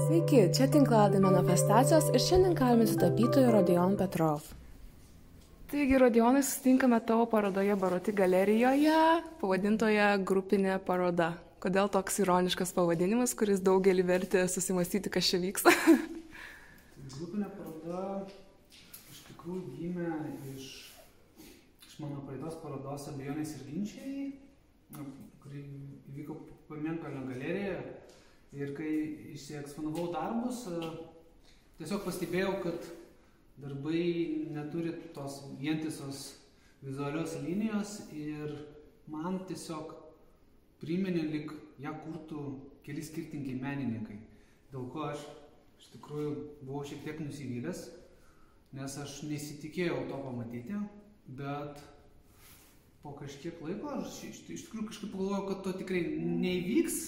Sveiki, čia tinklalai manifestacijos ir šiandien kalbame su tapytoju Rodion Petrov. Taigi, Rodionai, susitinkame tavo parodoje Baroti galerijoje, pavadintoje grupinė paroda. Kodėl toks ironiškas pavadinimas, kuris daugelį vertė susimastyti, kas čia vyksta? grupinė paroda iš tikrųjų gimė iš, iš mano praeitos parodos abejonės ir ginčiai, kuri įvyko Pamienkalio galerijoje Ir kai išsieksponavau darbus, e, tiesiog pastebėjau, kad darbai neturi tos vientisos vizualios linijos ir man tiesiog priminė lik ją kurtų keli skirtingi menininkai. Dėl ko aš iš tikrųjų buvau šiek tiek nusivylęs, nes aš nesitikėjau to pamatyti, bet po kažkiek laiko aš iš, iš tikrųjų kažkaip pagalvojau, kad to tikrai neįvyks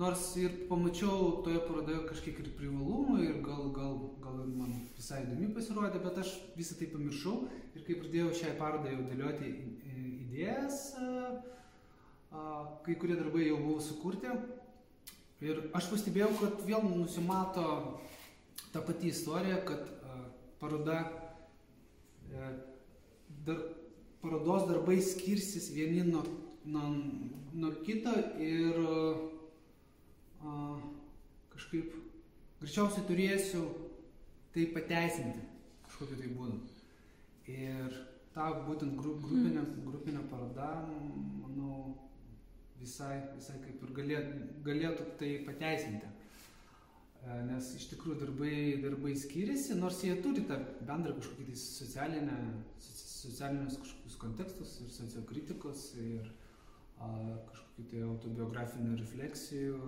nors ir pamačiau toje parodoje kažkiek ir privalumų ir gal, gal, gal man visai įdomi pasirodė, bet aš visą tai pamiršau ir kai pradėjau šiai parodai jau dėlioti idėjas, kai kurie darbai jau buvo sukurti. Ir aš pastebėjau, kad vėl nusimato ta pati istorija, kad paroda, e, dar, parodos darbai skirsis vieni nuo, nuo, nuo kito ir a, kažkaip greičiausiai turėsiu tai pateisinti kažkokiu tai būdu. Ir ta būtent gru, grupinė, mm. grupinė paroda, manau, visai, visai kaip ir galėtų, galėtų tai pateisinti. Nes iš tikrųjų darbai, darbai skiriasi, nors jie turi tą bendrą kažkokį tai socialinę, socialinius kažkokius kontekstus ir sociokritikos ir kažkokių tai autobiografinių refleksijų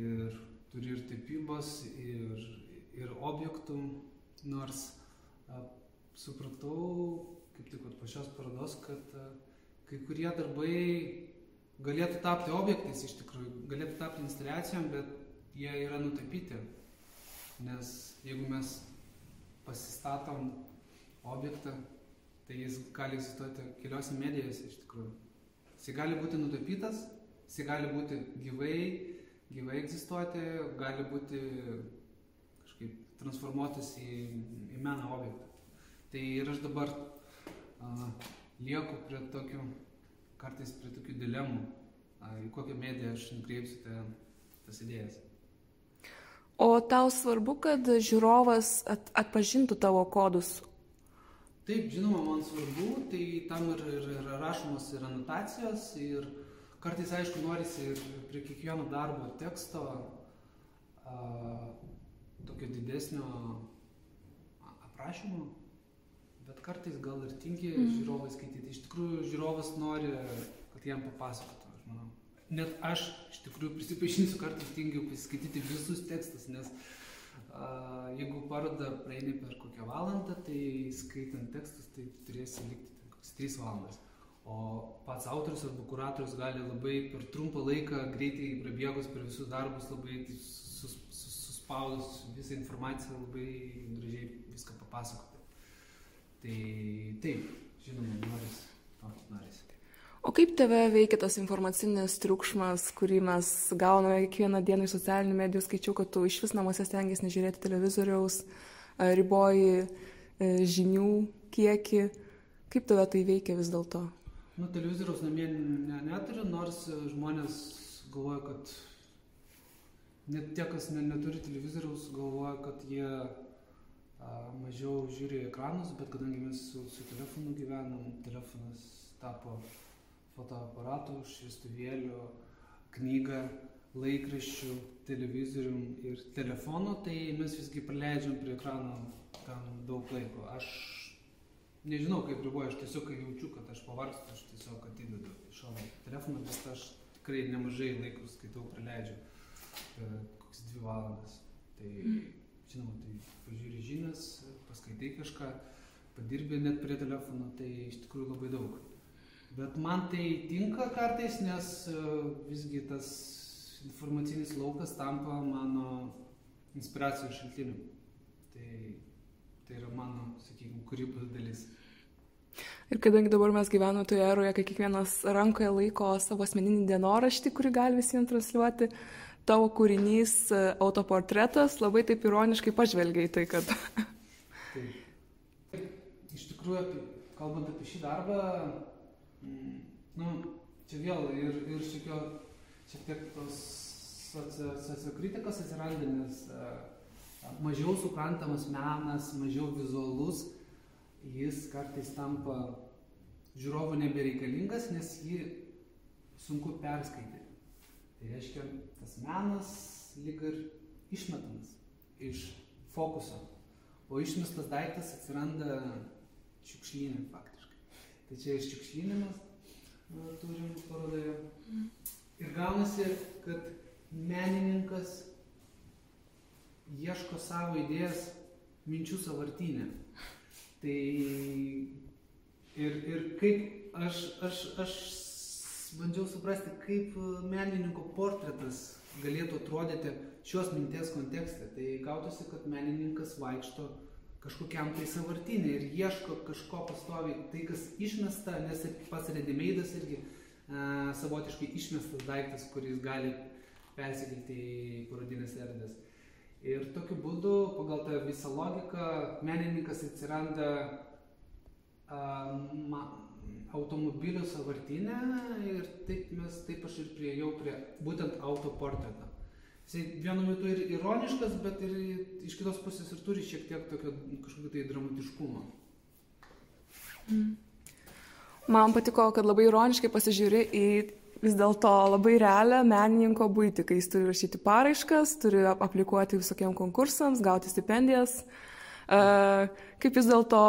ir turi ir tapybos, ir, ir objektų, nors a, supratau, kaip tik po šios parodos, kad a, kai kurie darbai galėtų tapti objektais iš tikrųjų, galėtų tapti instaliacijom, bet jie yra nutapyti. Nes jeigu mes pasistatom objektą, tai jis gali egzistuoti keliose medijose iš tikrųjų. Jis gali būti nutapytas, jis gali būti gyvai, gyvai egzistuoti, gali būti kažkaip transformuotis į, į meną objektą. Tai ir aš dabar a, lieku prie tokių, kartais prie tokių dilemų, a, į kokią mediją aš nukreipsiu te, tas idėjas. O tau svarbu, kad žiūrovas at, atpažintų tavo kodus? Taip, žinoma, man svarbu, tai tam ir, ir, ir rašomos ir anotacijos, ir Kartais, aišku, norisi ir prie kiekvieno darbo teksto a, tokio didesnio aprašymo, bet kartais gal ir tingi mm. žiūrovai skaityti. Iš tikrųjų, žiūrovas nori, kad jam papasakotų, aš manau. Net aš iš tikrųjų prisipažinsiu, kartais tingiu pasiskaityti visus tekstus, nes a, jeigu parodą praeini per kokią valandą, tai skaitant tekstus, tai turėsi likti kokias 3 valandas. O pats autorius arba kuratorius gali labai per trumpą laiką, greitai prabėgus per visus darbus, labai sus, sus, suspaudus visą informaciją, labai gražiai viską papasakoti. Tai taip, žinoma, noris, to noris. O kaip tave veikia tas informacinis triukšmas, kurį mes gauname kiekvieną dieną iš socialinių medijų? Skaičiau, kad tu iš vis namuose stengiasi nežiūrėti televizoriaus, riboji e, žinių kiekį. Kaip tave tai veikia vis dėlto? Nu, televizoriaus namie ne, neturiu, nors žmonės galvoja, kad net tie, kas ne, neturi televizoriaus, galvoja, kad jie mažiau žiūri ekranus, bet kadangi mes su, su telefonu gyvenam, telefonas tapo fotoaparatu, šviestuvėliu, knyga, laikraščių, televizorium ir telefonu, tai mes visgi praleidžiam prie ekrano gan daug laiko. Aš nežinau kaip riboja, aš tiesiog jaučiu, kad aš pavargstu, aš tiesiog atidedu į šoną telefoną, bet aš tikrai nemažai laiko skaitau, praleidžiu e, kokias dvi valandas. Tai žinoma, tai pažiūri žinias, paskaitai kažką, padirbi net prie telefono, tai iš tikrųjų labai daug. Bet man tai tinka kartais, nes e, visgi tas informacinis laukas tampa mano inspiracijos šaltiniu. Tai Tai yra mano, sakykime, kūrybos dalis. Ir kadangi dabar mes gyvename toje eroje, kai kiekvienas rankoje laiko savo asmeninį dienoraštį, kurį gali visiems transliuoti, tavo kūrinys e, autoportretas labai taip ironiškai pažvelgia į tai, kad... Taip. Iš tikrųjų, kalbant apie šį darbą, mm, nu, čia vėl ir, ir šiek, šiek tiek tos sociokritikos atsiranda, nes uh, mažiau suprantamas menas, mažiau vizualus, jis kartais tampa žiūrovų nebereikalingas, nes jį sunku perskaityti. Tai reiškia, tas menas lyg ir išmetamas iš fokuso, o išmestas daiktas atsiranda šiukšlynė faktiškai. Tai čia ir šiukšlynimas turim parodoje. Ir gaunasi, kad menininkas ieško savo idėjas minčių savartinę. Tai ir, ir kaip aš, aš, aš bandžiau suprasti, kaip menininko portretas galėtų atrodyti šios minties kontekste. Tai gautųsi, kad menininkas vaikšto kažkokiam tai savartinį ir ieško kažko pastoviai, tai kas išmesta, nes ir pats redimeidas irgi a, savotiškai išmestas daiktas, kuris gali persikelti į parodinės erdvės. Ir tokiu būdu, pagal tą visą logiką, menininkas atsiranda a, ma, automobilio savartinę ir taip, mes, taip aš ir prieėjau prie būtent autoportreto. Jisai vienu metu ir ironiškas, bet ir iš kitos pusės ir turi šiek tiek tokio kažkokio tai dramatiškumo. Mm. Man patiko, kad labai ironiškai pasižiūri į vis dėlto labai realią menininko būtį, kai jis turi rašyti paraiškas, turi aplikuoti visokiem konkursams, gauti stipendijas. Uh, kaip vis dėlto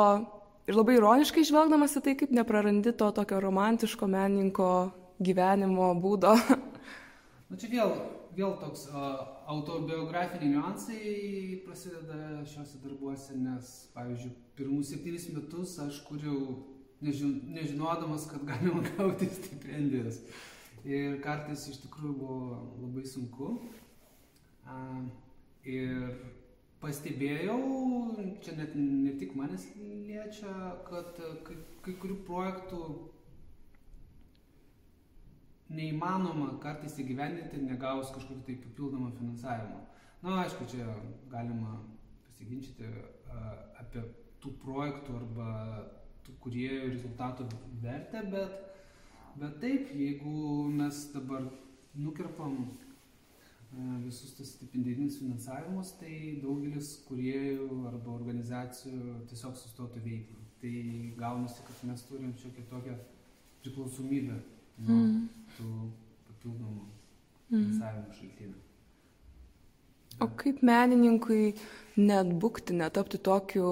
ir labai ironiškai žvelgdamas į tai, kaip neprarandi to tokio romantiško menininko gyvenimo būdo. Na čia vėl vėl toks autobiografiniai niuansai prasideda šiuose darbuose, nes, pavyzdžiui, pirmus septynis metus aš kūriau nežin, nežinodamas, kad galima gauti stipendijas. Ir kartais iš tikrųjų buvo labai sunku. Ir pastebėjau, čia net ne tik manęs liečia, kad kai, kai kurių projektų neįmanoma kartais įgyvendinti negavus kažkokio tai papildomo finansavimo. Na, aišku, čia galima pasiginčyti apie tų projektų arba tų kuriejų rezultatų vertę, bet, bet taip, jeigu mes dabar nukirpam visus tos stipendinius finansavimus, tai daugelis kuriejų arba organizacijų tiesiog sustotų veikti. Tai gaunasi, kad mes turim šiokią tokią priklausomybę nuo mm. tų papildomų mm. finansavimo šaltinių. O kaip menininkui net būkti, netapti tokiu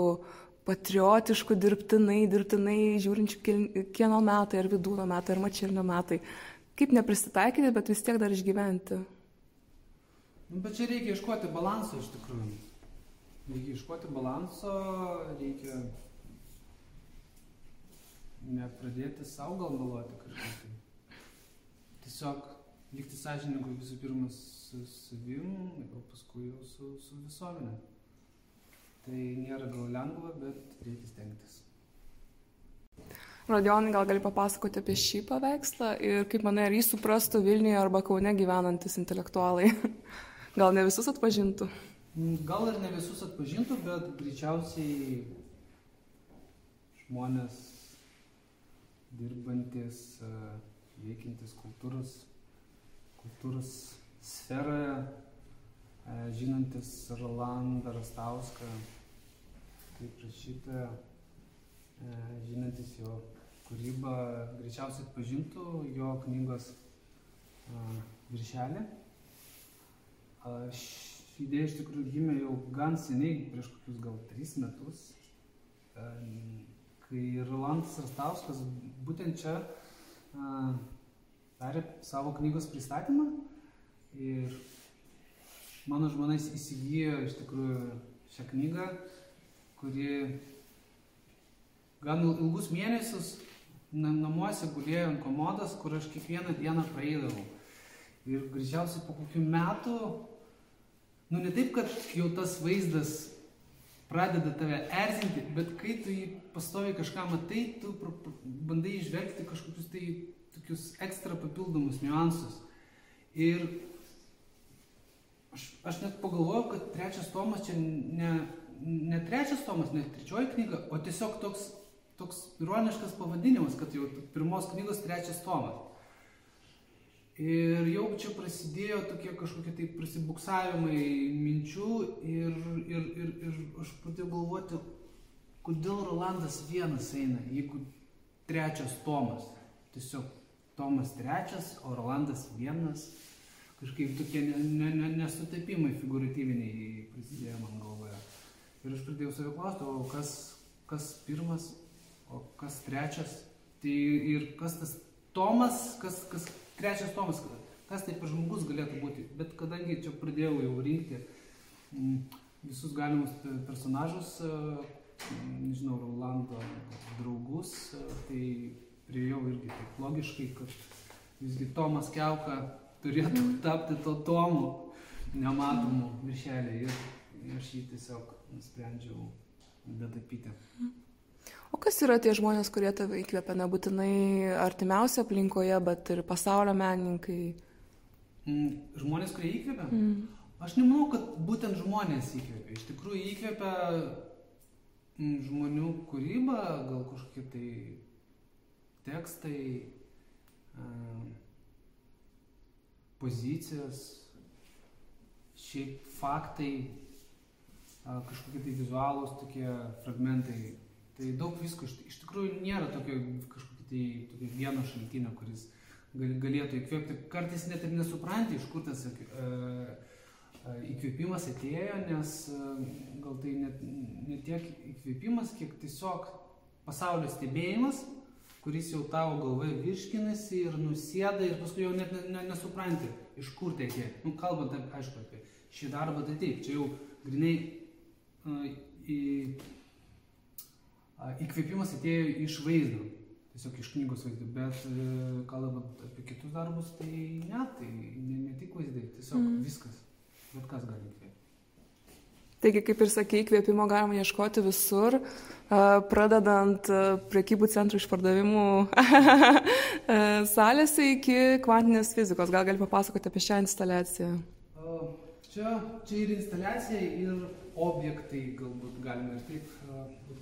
patriotišku, dirbtinai, dirbtinai žiūrinčiu kieno metai, ar vidūno metai, ar mačernio metai. Kaip neprisitaikyti, bet vis tiek dar išgyventi? Nu, bet čia reikia iškoti balanso iš tikrųjų. Reikia iškoti balanso, reikia nepradėti savo gal meluoti kažkaip tiesiog likti sąžiningu visų pirma su savim, o paskui jau su, su visuomenė. Tai nėra gal lengva, bet reikia stengtis. Rodionai, gal gali papasakoti apie šį paveikslą ir kaip manai, ar jį suprastų Vilniuje arba Kaune gyvenantis intelektualai? Gal ne visus atpažintų? Gal ir ne visus atpažintų, bet greičiausiai žmonės dirbantis uh, veikiantis kultūros, kultūros sferoje, e, žinantis Rolandą Rastauską, kaip rašytoją, e, žinantis jo kūrybą, greičiausiai atpažintų jo knygos e, viršelį. Ši idėja iš tikrųjų gimė jau gan seniai, prieš kokius gal tris metus, kai Rolandas Rastauskas būtent čia darė savo knygos pristatymą ir mano žmona įsigijo iš tikrųjų šią knygą, kuri gan ilgus mėnesius namuose gulėjo ant komodos, kur aš kiekvieną dieną praeidavau. Ir greičiausiai po kokių metų, nu ne taip, kad jau tas vaizdas pradeda tave erzinti, bet kai tu jį pastoviai kažką matai, tu bandai išvelgti kažkokius tai tokius ekstra papildomus niuansus. Ir aš, aš net pagalvojau, kad trečias tomas čia ne, ne trečias tomas, ne trečioji knyga, o tiesiog toks, toks ironiškas pavadinimas, kad jau pirmos knygos trečias tomas. Ir jau čia prasidėjo tokie kažkokie tai prasibuksavimai minčių ir, ir, ir, ir aš pradėjau galvoti, kodėl Rolandas vienas eina, jeigu trečias Tomas. Tiesiog Tomas trečias, o Rolandas vienas. Kažkaip tokie nesutapimai ne, ne, ne figuratyviniai prasidėjo man galvoje. Ir aš pradėjau save klausti, o kas, kas pirmas, o kas trečias. Tai ir kas tas Tomas, kas, kas trečias tomas, kas tai per žmogus galėtų būti. Bet kadangi čia pradėjau jau rinkti mm, visus galimus personažus, mm, nežinau, Rolando draugus, tai priejau irgi taip logiškai, kad visgi Tomas Kelka turėtų mhm. tapti to Tomu nematomu viršelį ir aš jį tiesiog nusprendžiau datapyti. O kas yra tie žmonės, kurie tave įkvepia, nebūtinai artimiausia aplinkoje, bet ir pasaulio menininkai? Mm, žmonės, kurie įkvepia? Mm. Aš nemanau, kad būtent žmonės įkvepia. Iš tikrųjų įkvepia mm, žmonių kūryba, gal kažkokie tai tekstai, pozicijos, šiaip faktai, kažkokie tai vizualūs tokie fragmentai Tai daug visko, iš, tikrųjų nėra tokio kažkokio tai tokio vieno šaltinio, kuris gal, galėtų įkvėpti. Kartais net ir nesupranti, iš kur tas uh, įkvėpimas atėjo, nes uh, gal tai net ne tiek įkvėpimas, kiek tiesiog pasaulio stebėjimas, kuris jau tavo galvoje virškinasi ir nusėda ir paskui jau net ne, ne, nesupranti, iš kur tai atėjo. Nu, kalbant, aišku, apie šį darbą, tai taip, čia jau grinai uh, į Įkvėpimas atėjo iš vaizdo, tiesiog iš knygos vaizdo, bet e, kalbant apie kitus darbus, tai ne, tai ne, ne tik vaizdai, tiesiog mm. viskas, bet kas gali įkvėpti. Taigi, kaip ir sakė, įkvėpimo galima ieškoti visur, pradedant priekybų centrų išpardavimų salėse iki kvantinės fizikos. Gal gali papasakoti apie šią instaliaciją? Čia, čia ir instaliacija, ir objektai, galbūt galima ir taip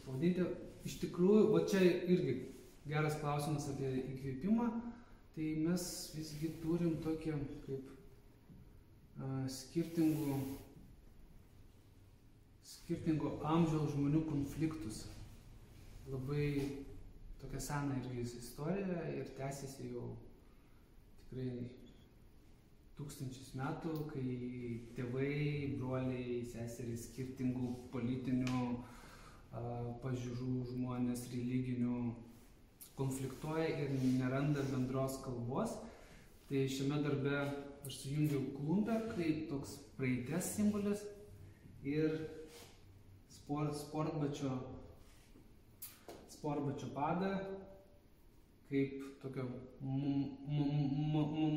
pavadinti iš tikrųjų, va čia irgi geras klausimas apie įkvėpimą, tai mes visgi turim tokį kaip a, skirtingų, skirtingų amžiaus žmonių konfliktus. Labai tokia sena irgi istorija ir tęsiasi jau tikrai tūkstančius metų, kai tėvai, broliai, seserys skirtingų politinių pažiūrų žmonės religinių konfliktuoja ir neranda bendros kalbos. Tai šiame darbe aš sujungiau klumpę kaip toks praeities simbolis ir sport, sportbačio, sportbačio padą kaip tokio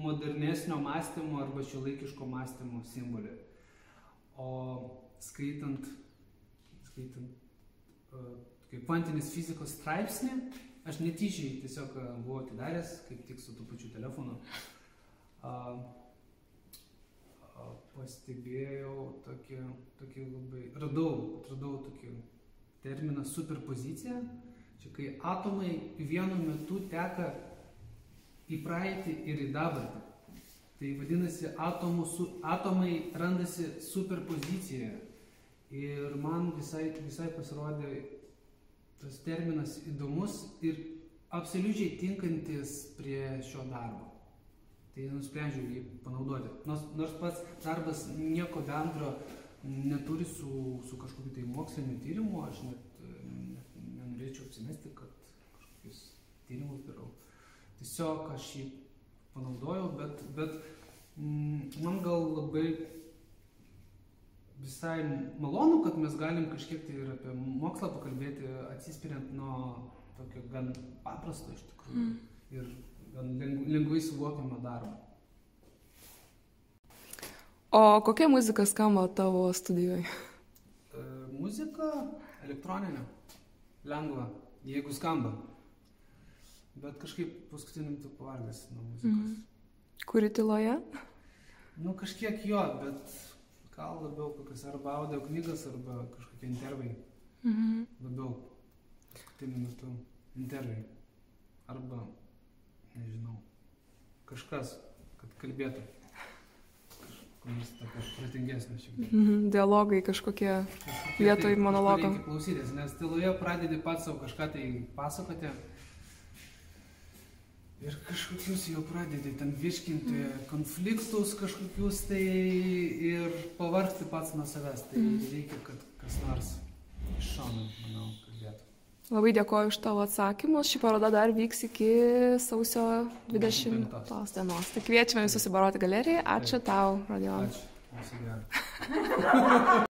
modernesnio mąstymo arba šiuolaikiško mąstymo simbolį. O skaitant, skaitant kaip kvantinės fizikos straipsnį, aš netyčiai tiesiog buvau atidaręs, kaip tik su tuo pačiu telefonu. A, pastebėjau tokį, tokį labai, radau, atradau tokį terminą superpozicija, čia kai atomai vienu metu teka į praeitį ir į dabartį. Tai vadinasi, atomų, su, atomai randasi superpozicijoje. Ir man visai, visai pasirodė tas terminas įdomus ir absoliučiai tinkantis prie šio darbo. Tai nusprendžiau jį panaudoti. Nors, nors pats darbas nieko bendro neturi su, su kažkokiu tai moksliniu tyrimu, aš net, net nenorėčiau apsimesti, kad kažkokius tyrimus darau. Tiesiog aš jį panaudojau, bet, bet mm, man gal labai visai malonu, kad mes galim kažkiek tai ir apie mokslą pakalbėti, atsispiriant nuo tokio gan paprasto iš tikrųjų mm. ir gan lengvai suvokiamo darbo. O kokia muzika skamba tavo studijoje? E, muzika elektroninė, lengva, jeigu skamba. Bet kažkaip paskutiniu metu pavargęs nuo muzikos. Mm. Kuri tyloje? Nu, kažkiek jo, bet gal labiau kokias arba audio knygas, arba kažkokie intervai. Mhm. Labiau paskutiniu metu intervai. Arba, nežinau, kažkas, kad kalbėtų. Kažkokios tokios protingesnės šiek tiek. Mhm, dialogai kažkokie vietoj tai, monologo. klausytis, nes tyloje pradedi pats savo kažką tai pasakoti. Ir kažkokius jau pradedi ten virškinti mm. konfliktus kažkokius tai ir pavargti pats nuo savęs. Tai mm. reikia, kad kas nors iš šono, manau, kalbėtų. Labai dėkoju už tavo atsakymus. Ši paroda dar vyks iki sausio 20 dienos. Tai kviečiame visus į Baroti galeriją. Ačiū tau, Radion. Ačiū. Viso gero.